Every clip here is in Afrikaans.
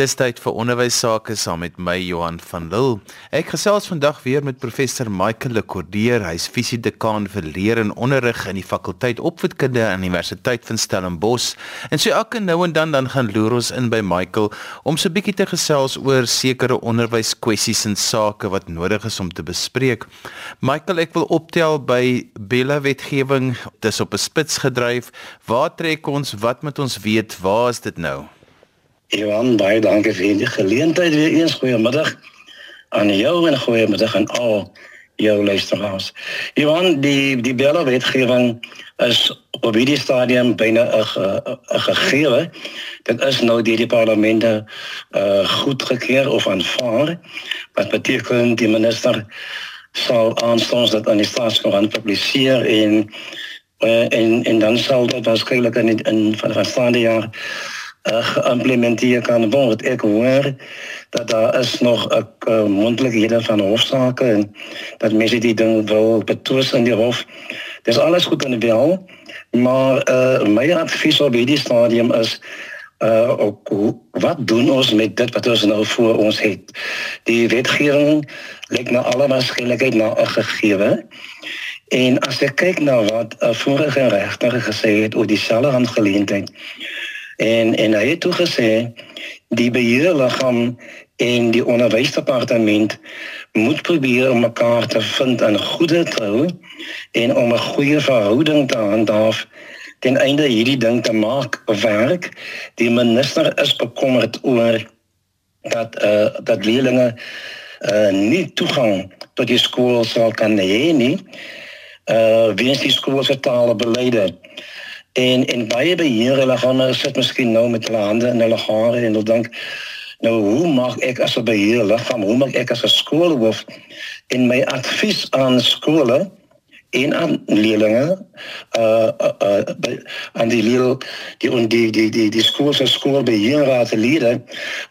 Dis tyd vir onderwys sake saam met my Johan van Lille. Ek gesels vandag weer met professor Michael Lekordeer. Hy's fisiedekaan vir leer en onderrig in die fakulteit opvoedkunde aan Universiteit van Stellenbosch. En so elke nou en dan dan gaan loer ons in by Michael om so 'n bietjie te gesels oor sekere onderwyskwessies en sake wat nodig is om te bespreek. Michael, ek wil optel by Bella wetgewing. Dis op 'n spits gedryf. Waar trek ons? Wat moet ons weet? Waar is dit nou? Johan, baie dankie vir die geleentheid weer eens. Goeiemiddag aan jou en goeiemiddag aan al jou luisteraars. Johan, die die Bella wetgewing is op hierdie stadium byna 'n gegewe. Dit is nou deur die parlemente uh goedgekeur of aanvaar. Wat beteken die minister sal aanstonds dit aan die staatskoerant publiseer en uh, en en dan sal dit waarskynlik in in van van staande jaar uh, geïmplementeer kan word. Ek hoor dat daar is nog 'n uh, mondelikhede van hofsaake en dat mense die ding wil betwis in die hof. Dis alles goed en wel, maar uh, my advies op hierdie stadium is uh ook wat doen ons met dit wat ons nou voor ons het die wetgewing lyk na alle waarskynlikheid na 'n gegewe en as ek kyk na wat 'n vorige regter gesê het oor dieselfde aangeleentheid En en hy het toe gesê die beheerliggaam en die onderwysdepartement moet probeer om mekaar te vind in goeie trou en om 'n goeie verhouding te handhaaf ten einde hierdie ding te maak werk. Die minister is bekommerd oor dat uh, dat leerders eh uh, nie toegang tot die skool sal kan hê nie. Uh, wie is die skool se taalbeleide? En en baie beheer hulle gaan nou sit miskien nou met hulle hande in hulle hare en hulle dink nou hoe maak ek as 'n beheer liggaam hoe maak ek as 'n skoolhoof in my advies aan skole en aan leerders uh uh, uh aan die leer die en die die die die skool se skoolbeheerraad lede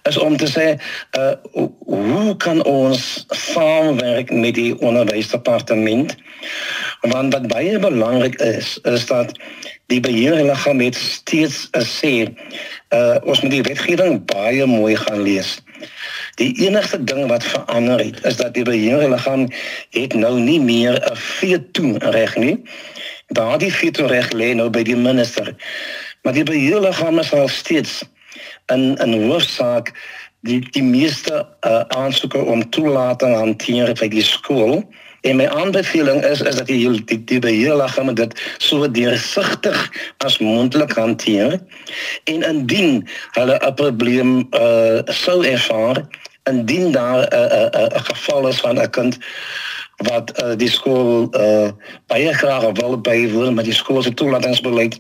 is om te sê uh hoe kan ons saamwerk met die onderwysdepartement want wat baie belangrik is is dat die beheerliggaam het steeds gesê uh ons moet die wetgewing baie mooi gaan lees. Die enigste ding wat verander het is dat die beheerliggaam het nou nie meer 'n veto reg nie. Daardie veto reg lê nou by die minister. Maar die beheerliggaam is al steeds in 'n hoofsaak die die meeste uh, aansoeke om toelating hanteer by die skool. En my aanbeveling is is dat die die, die beheerliggaam dit so deursigtig as moontlik hanteer. En indien hulle 'n probleem uh sou ervaar, indien daar 'n uh, 'n uh, 'n uh, geval is van 'n kind wat uh, die skool uh baie graag wil bywoon met die skool se toelatingsbeleid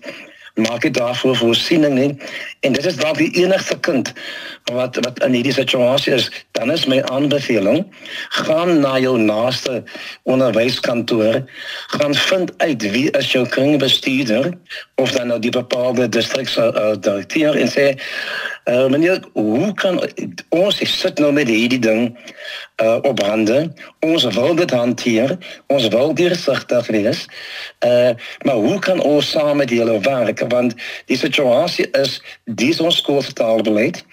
maak dit daarvoor voorsiening nie. En dit is dalk die enigste kind wat wat in hierdie situasie is. Dan is my aanbeveling gaan na jou naaste onderwyskantoor gaan vind uit wie is jou kringbestuurder of dan nou die bepaalde distrik se uh, direkteur en sê uh, meneer hoe kan ons sit nou met hierdie ding uh, op hande. Ons wil dit hanteer. Ons wil deursigtig wees. Uh maar hoe kan ons saam met julle werk want die situasie is dis ons skooltaalbeleid.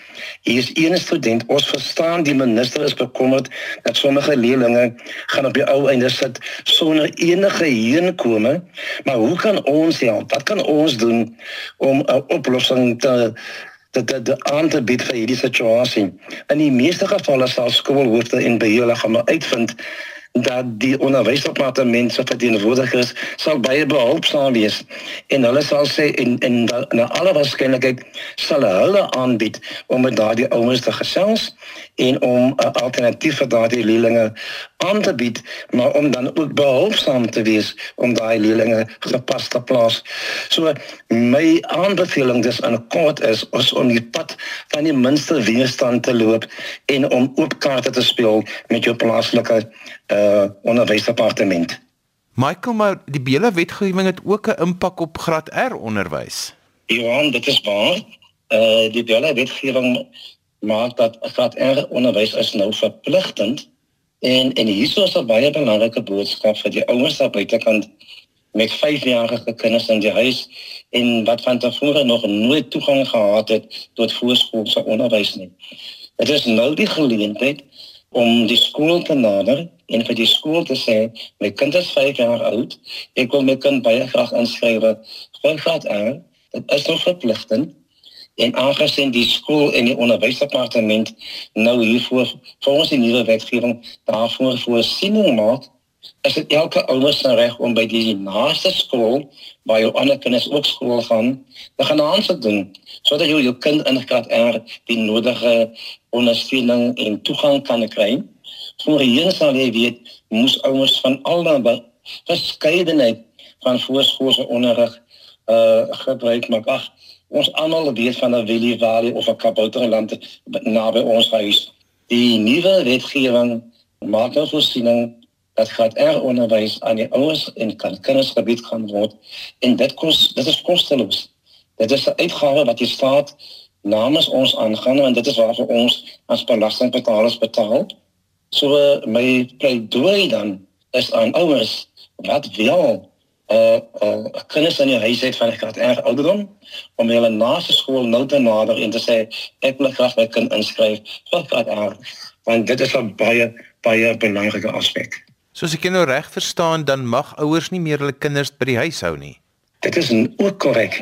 Hier is een student. Ons verstaan die minister is bekommerd dat sommige leerders gaan op die ou einde sit sonder enige heenkome. Maar hoe kan ons help? Wat kan ons doen om 'n oplossing te dit dit aan te bied vir hierdie situasie. In die meeste gevalle sal skoolhoofde en beheerliggame uitvind dat die onderwysdepartement se verteenwoordigers sal baie behulpsaam wees en hulle sal sê en en na alle waarskynlikheid sal hulle aanbied om met daardie ouers te gesels en om 'n alternatief vir daardie leerlinge aan te bied, maar om dan ook behulpsaam te wees om daai leerlinge gepas te plaas. So my aanbeveling dis aan 'n kort is ons om die pad van die minste weerstand te loop en om oop kaarte te speel met jou plaaslike uh onderwysdepartement. Michael, maar die hele wetgewing het ook 'n impak op graad R onderwys. Ja, dit is waar. Uh die hele wetgewing maak dat graad R onderwys is nou verpligtend en en hierso is 'n baie belangrike boodskap vir die ouers daar buitekant met 5-jarige kinders in die huis en wat van tevore nog nooit toegang gehad het tot voorskoolse onderwys nie. Dit is nou die geleentheid om die skool te nader en vir die skool te sê my kind is 5 jaar oud, ek wil my kind baie graag inskryf vir graad A. Dit is nog verpligtend en aangesien die skool en die onderwysdepartement nou hiervoor volgens die nuwe wetgewing daarvoor voorsiening maak is dit elke ouer se reg om by die naaste skool waar jou ander kinders ook skool gaan, te gaan aansoek doen sodat jy jou kind in graad R die nodige ondersteuning en toegang kan kry. Voorheen sal jy weet, moes ouers van aldaar verskeidenheid van voorskoolse onderrig uh gebruik maak. Ag, ons almal weet van 'n Willie Valley of 'n Kabouterland naby ons huis. Die nuwe wetgewing maak nou voorsiening dat gaat er onderwys aan die ouers en kan kinders gebied gaan word en dit kos dit is kosteloos. Dit is 'n uitgawe wat die staat namens ons aangaan en dit is waarvoor ons as belastingbetalers betaal. So my pleidooi dan is aan ouers wat wil uh uh kinders in die huis het van graad R ouderdom om hulle na skool nou te nader en te sê ek wil graag my kind inskryf vir graad R want dit is 'n baie baie belangrike aspek. So as ek nou reg verstaan, dan mag ouers nie meer hulle kinders by die huis hou nie. Dit is ook korrek.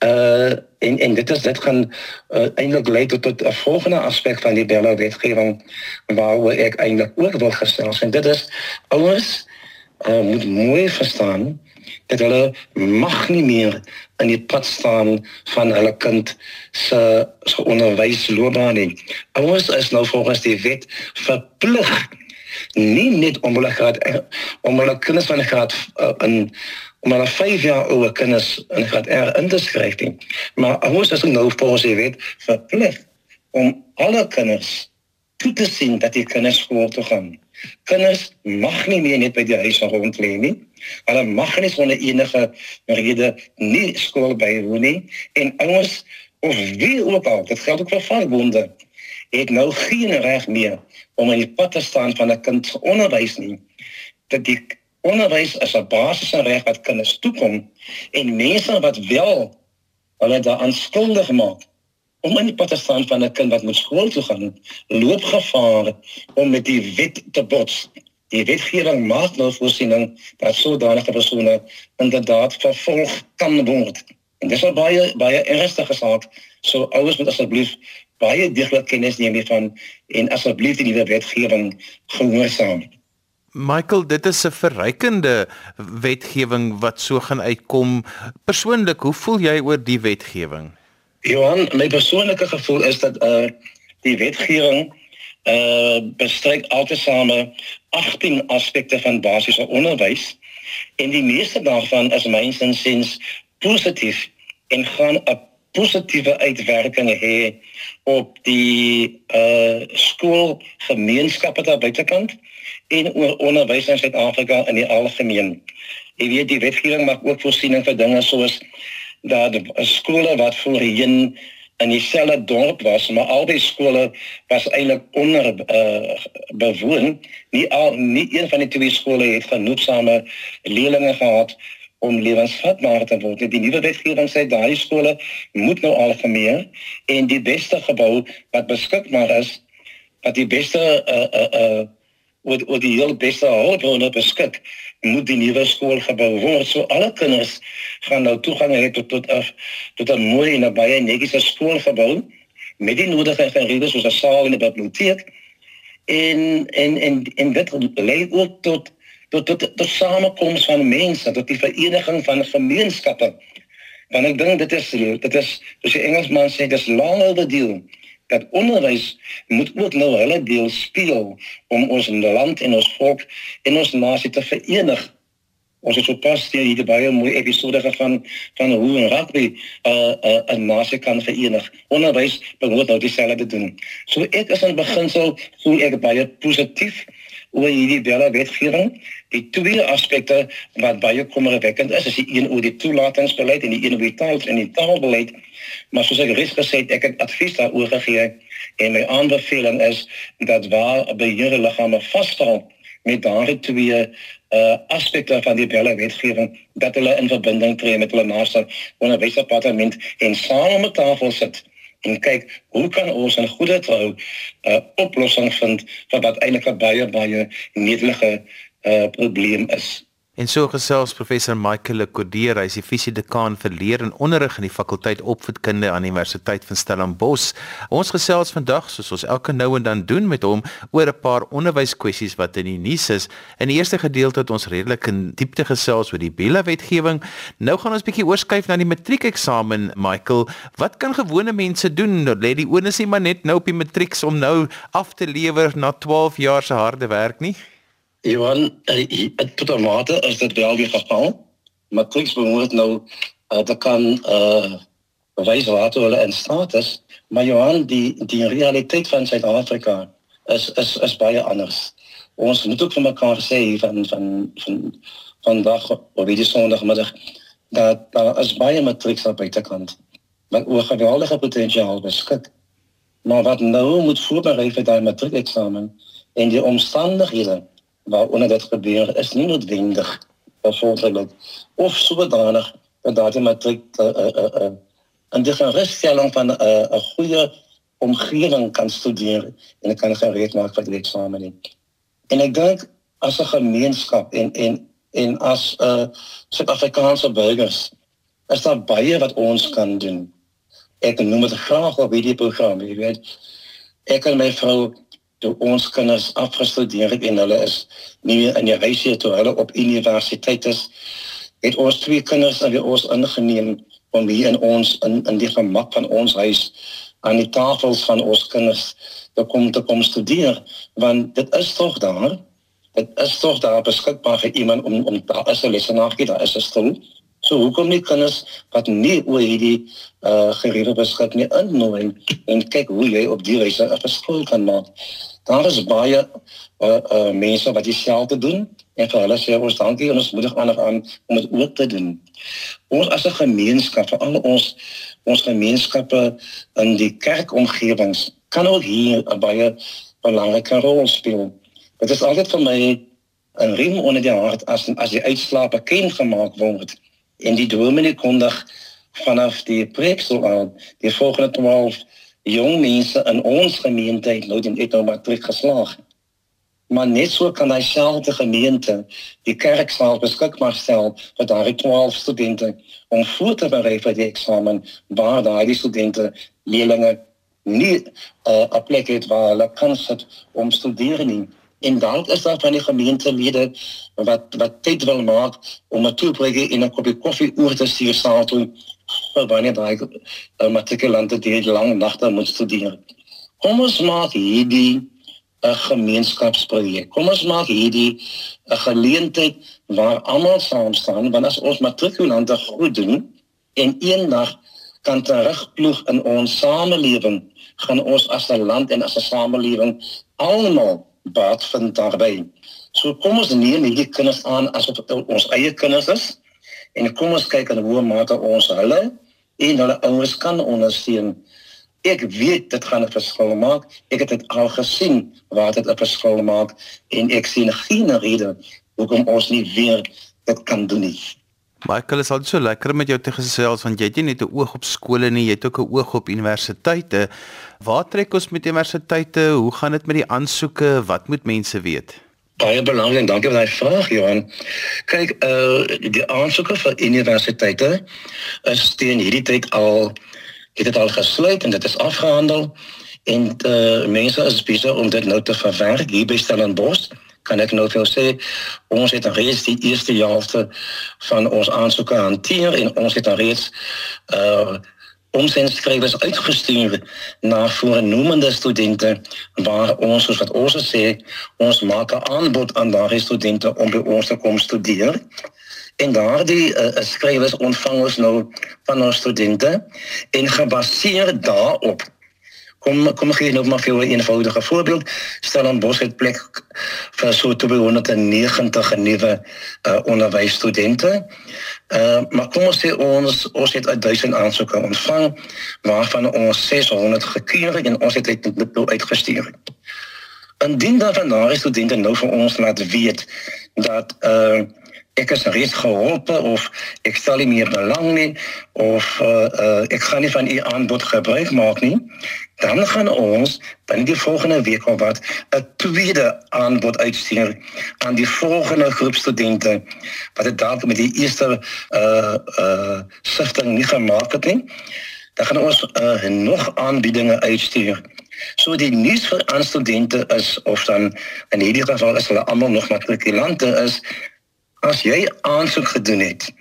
Uh en en dit is dit gaan uh, eintlik lei tot tot 'n volgende aspek van die Bella wetgewing waaroor ek eintlik ook wil gesels en dit is ouers uh, moet mooi verstaan dat hulle mag nie meer in die pad staan van hulle kind se se onderwysloopbaan nie. Ouers is nou volgens die wet verplig nie net om hulle graad om hulle kinders van graad uh, in om hulle 5 jaar ouer kinders in graad R in te skryf nie. Maar ons is nou volgens die wet verplig om alle kinders toe te sien dat die kinders skool toe gaan. Kinders mag nie meer net by die huis rond lê nie. Hulle mag nie sonder enige rede nie skool bywoon nie. En ouers of wie ook al dit geld ook vir vakbonde het nou geen reg meer om in die pad te staan van 'n kind se onderwys nie. Dat die onderwys is 'n basiese reg wat kinders toekom en mense wat wel hulle daaraan skuldig maak om in die pad te staan van 'n kind wat moet skool toe gaan, loop gevaar om met die wet te bots. Die wetgewing maak nou voorsiening dat sodanige persone inderdaad vervolg kan word. En dis 'n baie baie ernstige saak. So ouers moet asseblief baie deeglik kennis neem hiervan en asseblief die nuwe wetgewing gehoorsaam. Michael, dit is 'n verrykende wetgewing wat so gaan uitkom. Persoonlik, hoe voel jy oor die wetgewing? Johan, my persoonlike gevoel is dat uh die wetgewing uh bestryk altesaame 18 aspekte van basiese onderwys en die meeste daarvan is mynsiens positief en gaan 'n positiewe uitwerking hê op die uh skoolgemeenskappe daar buitekant en oor onderwys in Suid-Afrika in die algemeen. Jy weet die wetgewing maak ook voorsiening vir dinge soos dat skole wat voorheen in dieselfde dorp was, maar al die skole was eintlik onder uh bewoon. Nie al nie een van die twee skole het genoegsame leerders gehad om lewensvatbaar te word. Die nuwe wetgewing sê daai skole moet nou al gemeer en die beste gebou wat beskikbaar is wat die beste uh uh uh wat wat die heel beste hulpbronne beskik moet die nuwe skool gebou word. So alle kinders gaan nou toegang hê tot tot af tot 'n mooi en 'n baie netjiese skool gebou met die nodige gereedes soos 'n saal en 'n biblioteek. En en en en dit lei ook tot tot tot tot samekoms van mense, tot die vereniging van gemeenskappe. Want ek dink dit is dit is soos die Engelsman sê dis long overdue dat onderwys moet ook nou hulle deel speel om ons land en ons volk en ons nasie te verenig. Ons het sopas hier baie mooi episode van van hoe en rugby 'n uh, uh, 'n nasie kan verenig. Onderwys behoort nou dieselfde te doen. So ek is in beginsel voel ek baie positief oor hierdie derde wetgewing. Die twee aspekte wat baie kommerwekkend is, is die een oor die toelatingsbeleid en die een oor die taal en die taalbeleid. Maar soos ek reeds gesê het, ek het advies daaroor gegee en my aanbeveling is dat waar beheerliggame vasstel met daardie twee uh aspekte van die belle wetgewing dat hulle in verbinding tree met hulle naaste onderwysdepartement en saam om 'n tafel sit en kyk hoe kan ons 'n goeie trou 'n uh, oplossing vind vir wat eintlik 'n baie baie netelige uh, probleem is. En so gesels professor Michael Lekordeer, hy is die fisiedekaan vir leer en onderrig in die fakulteit opvoedkunde aan die Universiteit van Stellenbosch. Ons gesels vandag soos ons elke nou en dan doen met hom oor 'n paar onderwyskwessies wat in die nuus is. In die eerste gedeelte het ons redelik in diepte gesels oor die Bella wetgewing. Nou gaan ons bietjie oorskuif na die matriekeksamen. Michael, wat kan gewone mense doen? Lê die onus nie maar net nou op die matriek om nou af te lewer na 12 jaar se harde werk nie? Johan, eh, tot 'n mate is dit wel die geval. Maar kliks behoort nou uh, te kan uh bewys wat hulle in staat is, maar Johan, die die realiteit van Suid-Afrika is is is baie anders. Ons moet ook vir mekaar sê van van van vandag op die sondagmiddag dat daar is baie matrieks op buitekant. Wat oor geweldige potensiaal beskik. Maar wat nou moet voorberei vir daai matriekeksamen en die omstandighede waaronder dit gebeur is nie noodwendig vervolglik of sodanig dat daardie matriek 'n uh, uh, uh, uh, 'n gerusstelling van 'n uh, 'n goeie omgewing kan studeer en kan gereed maak vir die eksamen. En ek dink as 'n gemeenskap en en en as 'n uh, Suid-Afrikaanse burgers is daar baie wat ons kan doen. Ek noem dit graag op hierdie program, jy weet. Ek en my vrou toe ons kinders afgestudeer het en hulle is nie in die huis hier toe hulle op universiteit is het ons twee kinders aan die ons ingeneem om hier in ons in in die gemak van ons huis aan die tafels van ons kinders te kom te kom studeer want dit is tog daar dit is tog daar beskikbaar vir iemand om om daar is 'n lesenaar gee daar is 'n stoel So hoekom nie kinders wat nie oor hierdie uh geriewe beskik nie innooi en kyk hoe jy op die wyse 'n verskil kan maak daar is baie uh, uh mense wat dieselfde doen en vir hulle sê ons dankie en ons moedig ander aan om dit ook te doen. Ons as 'n gemeenskap, vir al ons ons gemeenskappe in die kerkomgewings kan ook hier 'n baie belangrike rol speel. Dit is altyd vir my 'n riem onder die hart as as die uitslae bekend gemaak word en die dominee kondig vanaf die preeksel aan die volgende 12 jong mense in ons gemeente nou die nou matriek geslaag. Maar net so kan hy self die gemeente die kerksaal beskikbaar stel vir daardie 12 studente om voor te berei vir die eksamen waar daardie studente leerlinge nie uh, 'n plek het waar hulle kan sit om studeer nie. En dan is daar van die gemeentelede wat wat tyd wil maak om 'n toebreek en 'n koppie koffie oor te stuur saam toe vir wanneer daai uh, matrikulante die lang nagte moet studeer. Kom ons maak hierdie 'n uh, gemeenskapsprojek. Kom ons maak hierdie 'n uh, geleentheid waar almal saam staan want as ons matrikulante goed doen en eendag kan terugploeg in ons samelewing, gaan ons as 'n land en as 'n samelewing almal baat vind daarbey. So kom ons neem hierdie kinders aan asof ons eie kinders is en kom ons kyk in hoe mate ons hulle en hulle ouers kan ondersteun. Ek weet dit gaan 'n verskil maak. Ek het dit al gesien waar dit 'n verskil maak en ek sien geen rede hoekom ons nie weer dit kan doen nie. Michael, is al so lekker met jou te gesels want jy het net 'n oog op skole nie, jy het ook 'n oog op universiteite. Waar trek ons met universiteite? Hoe gaan dit met die aansoeke? Wat moet mense weet? baie belangrik. Dankie vir daai vraag, Johan. Kyk, uh die aansoeke vir universiteite is teen hierdie tyd al het dit al gesluit en dit is afgehandel en uh mense is besig om dit nou te verwerk hier by Stellenbosch kan ek nou jou sê ons het reeds die eerste helfte van ons aansoeke hanteer en ons het reeds uh omsendskrywers uitgestuur na voornemende studente waar ons soos wat ons sê ons maak 'n aanbod aan daardie studente om by ons te kom studeer. En daardie uh, skrywers ontvang ons nou van ons studente en gebaseer daarop kom kom gee nou maar vir 'n eenvoudige voorbeeld stel aan Bos het plek vir so 290 nuwe uh, onderwysstudente. Uh, maar kom ons sê ons ons het 1000 aansoeke ontvang waarvan ons 600 gekeur en ons het dit nou uitgestuur. Indien daar van daardie studente nou vir ons laat weet dat uh ek is reeds geholpe of ek stel nie meer belang nie of uh, uh ek gaan nie van u aanbod gebruik maak nie. Dan gaan ons binne die volgende week of wat 'n tweede aanbod uitstuur aan die volgende groep studente wat dit dalk met die eerste uh uh sifting nie gemaak het nie. Dan gaan ons uh, nog aanbiedinge uitstuur. So die nuus vir aan studente is of dan in hierdie geval is hulle almal nog matrikulante is as jy aansoek gedoen het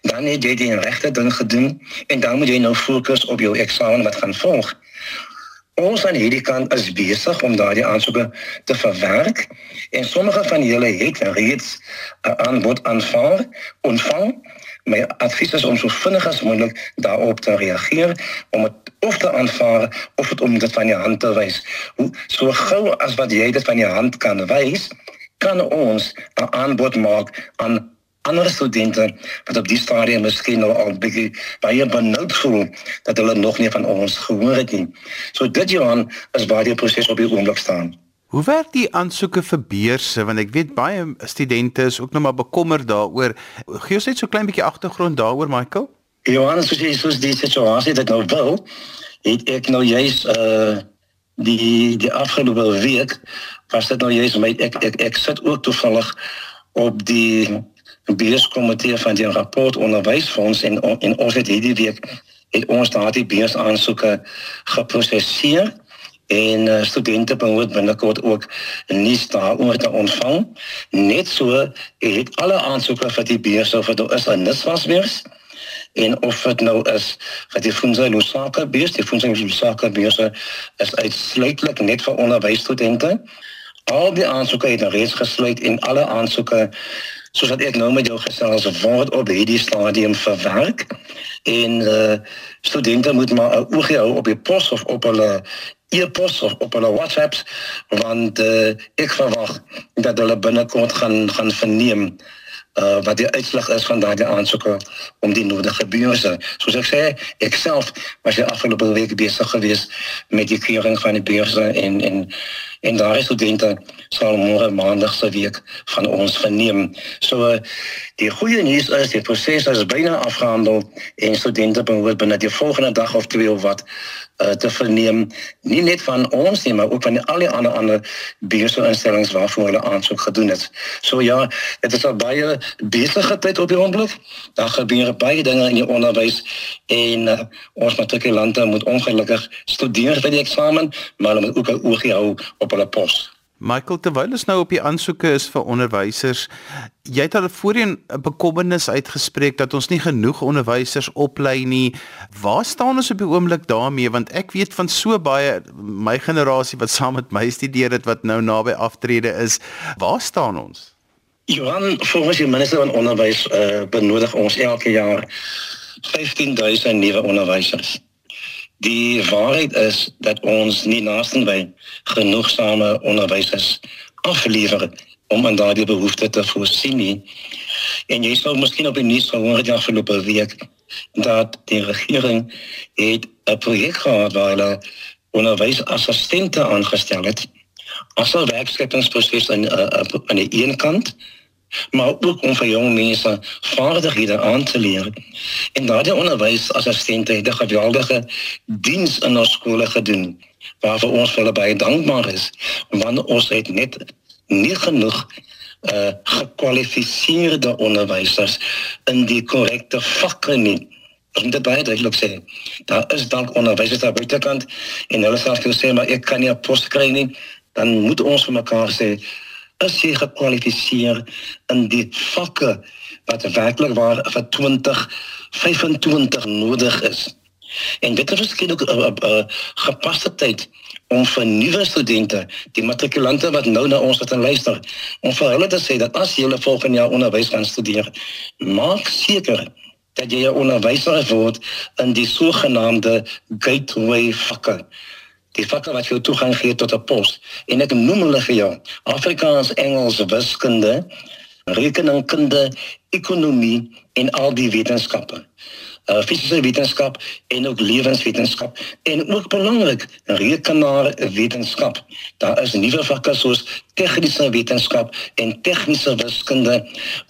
dan het jy die regte ding gedoen en dan moet jy nou fokus op jou eksamen wat gaan volg. Ons aan hierdie kant is besig om daardie aansoeke te verwerk en sommige van julle het reeds 'n aanbod aanvaar ontvang my advies is om so vinnig as moontlik daarop te reageer om dit of te aanvaar of dit om dit van jou hand te wys. Hoe so gou as wat jy dit van jou hand kan wys, kan ons 'n aanbod maak aan ander studente wat op die stadium miskien nou al bietjie baie benoud voel dat hulle nog nie van ons gehoor het nie. So dit Johan is waar die proses op die oomblik staan. Hoe werk die aansoeke vir beurse want ek weet baie studente is ook nou maar bekommer daaroor. Gee ons net so klein bietjie agtergrond daaroor Michael? Johannes, soos jy soos die situasie dit nou wil, het ek nou juist uh die die afgelope week was dit nou juist my ek ek ek sit ook toevallig op die beurskomitee van die rapport onderwysfonds en en ons het hierdie week het ons daardie beursaansoeke geproseseer en uh, studente behoort binnekort ook 'n nuus daaroor te ontvang. Net so het alle aansoeke vir die beurs of dit is 'n niswasbeurs en of dit nou is vir die Funza Lusaka beurs, die Funza Lusaka beurs is uitsluitlik net vir onderwysstudente. Al die aansoeke het reeds gesluit en alle aansoeke soos wat ek nou met jou gesels word op hierdie stadium verwerk en uh, studente moet maar 'n oogie hou op die pos of op hulle e-pos of op hulle WhatsApps want uh, ek verwag dat hulle binnekort gaan gaan verneem uh, wat die uitslag is van daardie aansoeke om die nodige beurse. Soos ek sê, ek self was die afgelope week besig geweest met die keuring van die beurse en en en daai studente sal môre maandag se week van ons verneem. So die goeie nuus is die proses is byna afgehandel en studente behoort binne die volgende dag of twee of wat uh, te verneem nie net van ons nie maar ook van al die ander ander beursinstellings waarvoor hulle aansoek gedoen het. So ja, dit is al baie besige tyd op die oomblik. Daar gebeur baie dinge in die onderwys en uh, ons matrikulante moet ongelukkig studeer vir die eksamen, maar hulle moet ook 'n oogie hou op hulle pos. Michael terwyl ons nou op die aansoeke is vir onderwysers, jy het al voorheen 'n bekommernis uitgespreek dat ons nie genoeg onderwysers oplei nie. Waar staan ons op die oomblik daarmee want ek weet van so baie my generasie wat saam met my studeer het wat nou naby aftrede is. Waar staan ons? Johan, volgens die minister van onderwys uh, benodig ons elke jaar 15000 nuwe onderwysers. Die waarheid is dat ons nie naastenby genoegsame onderwysers aflewer om aan daardie behoefte te voorsien nie. En jy sou miskien op die nuus gehoor het afgelope week dat die regering het 'n projek gehad waar hulle onderwysassistente aangestel het. As 'n werkskeppingsproses aan aan die een kant maar ook om vir jong mense vaardighede aan te leer. En daardie onderwysassistente het 'n geweldige diens in ons skole gedoen waarvoor ons vir hulle baie dankbaar is want ons het net nie genoeg uh gekwalifiseerde onderwysers in die korrekte vakke nie. Ons moet baie duidelik sê. Daar is dalk onderwysers daar buitekant en hulle sê as jy sê maar ek kan nie 'n pos kry nie, dan moet ons vir mekaar sê is jy gekwalifiseer in die vakke wat werklik waar vir 2025 nodig is. En dit is miskien ook 'n uh, uh, uh, gepaste tyd om vir nuwe studente, die matrikulante wat nou na ons wat luister, om vir hulle te sê dat as jy volgende jaar onderwys gaan studeer, maak seker dat jy 'n onderwyser word in die sogenaamde gateway vakke die vakke wat jou toegang gee tot 'n pos en ek noem hulle vir jou Afrikaans, Engels, wiskunde, rekeningkunde, ekonomie en al die wetenskappe. uh, fisiese wetenskap en ook lewenswetenskap en ook belangrik rekenaarwetenskap. Daar is nuwe vakke soos tegniese wetenskap en tegniese wiskunde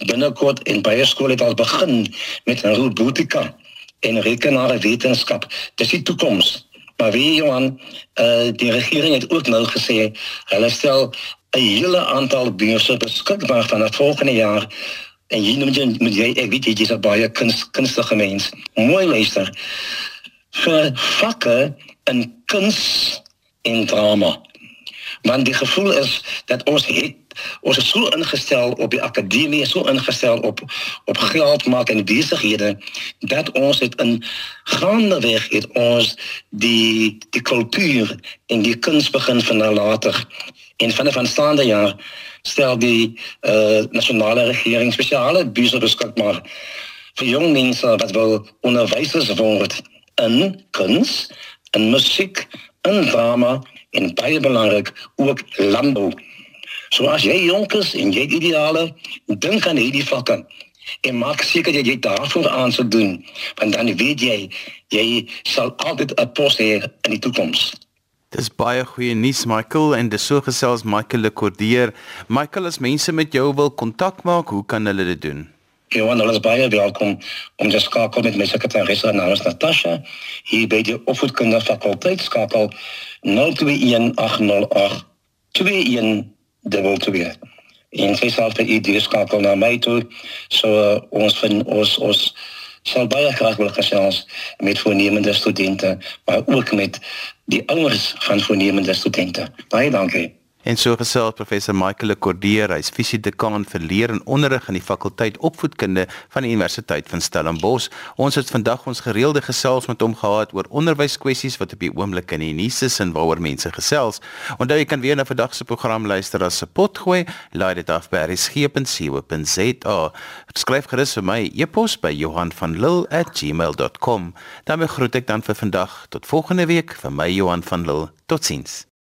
binnekort en baie skole het al begin met robotika en rekenaarwetenskap. Dis die toekoms. Maar wie Johan, uh, die regering het ook nou gesê hulle stel 'n hele aantal beurse beskikbaar vanaf volgende jaar en jy noem jy met jy ek weet jy is baie kunst, kunstige mens. Mooi luister. vir vakke in kuns en drama. Want die gevoel is dat ons het ons is so ingestel op die akademie, so ingestel op op geld maak en besighede dat ons dit in gaande weg het ons die die kultuur en die kuns begin van later en van van staande jaar stel die uh, nasionale regering spesiale buse beskikbaar vir jong mense wat wil onderwysers word in kuns, in musiek, in drama en baie belangrik ook landbou. So as jy jonk is en jy het ideale, dink aan hierdie vakke en maak seker dat jy daarvoor aansoek doen, want dan weet jy jy sal altyd 'n pos hê in die toekoms. Dis baie goeie nuus Michael en dis so gesels Michael Lekordeer. Michael as mense met jou wil kontak maak, hoe kan hulle dit doen? Johan, hulle is baie welkom om te skakel met my sekretaresse namens Natasha hier by die opvoedkundige fakulteit skakel 021808 21 dubbel twee. En sy sal vir u deurskakel na my toe. So uh, ons van ons ons sal baie graag wil gesels met voornemende studente, maar ook met die ouers van voornemende studente. Baie dankie. En so gesels professor Michael Lekordeer, hy's fisiedekaan vir leer en onderrig in die fakulteit opvoedkunde van die Universiteit van Stellenbosch. Ons het vandag ons gereelde gesels met hom gehad oor onderwyskwessies wat op die oomblik in die nuus is en waaroor mense gesels. Onthou jy kan weer na vandag se program luister as se pot gooi, laai dit af by resgep.co.za. Skryf gerus vir my e-pos by Johan van Lille@gmail.com. Dan groet ek dan vir vandag tot volgende week vir my Johan van Lille. Totsiens.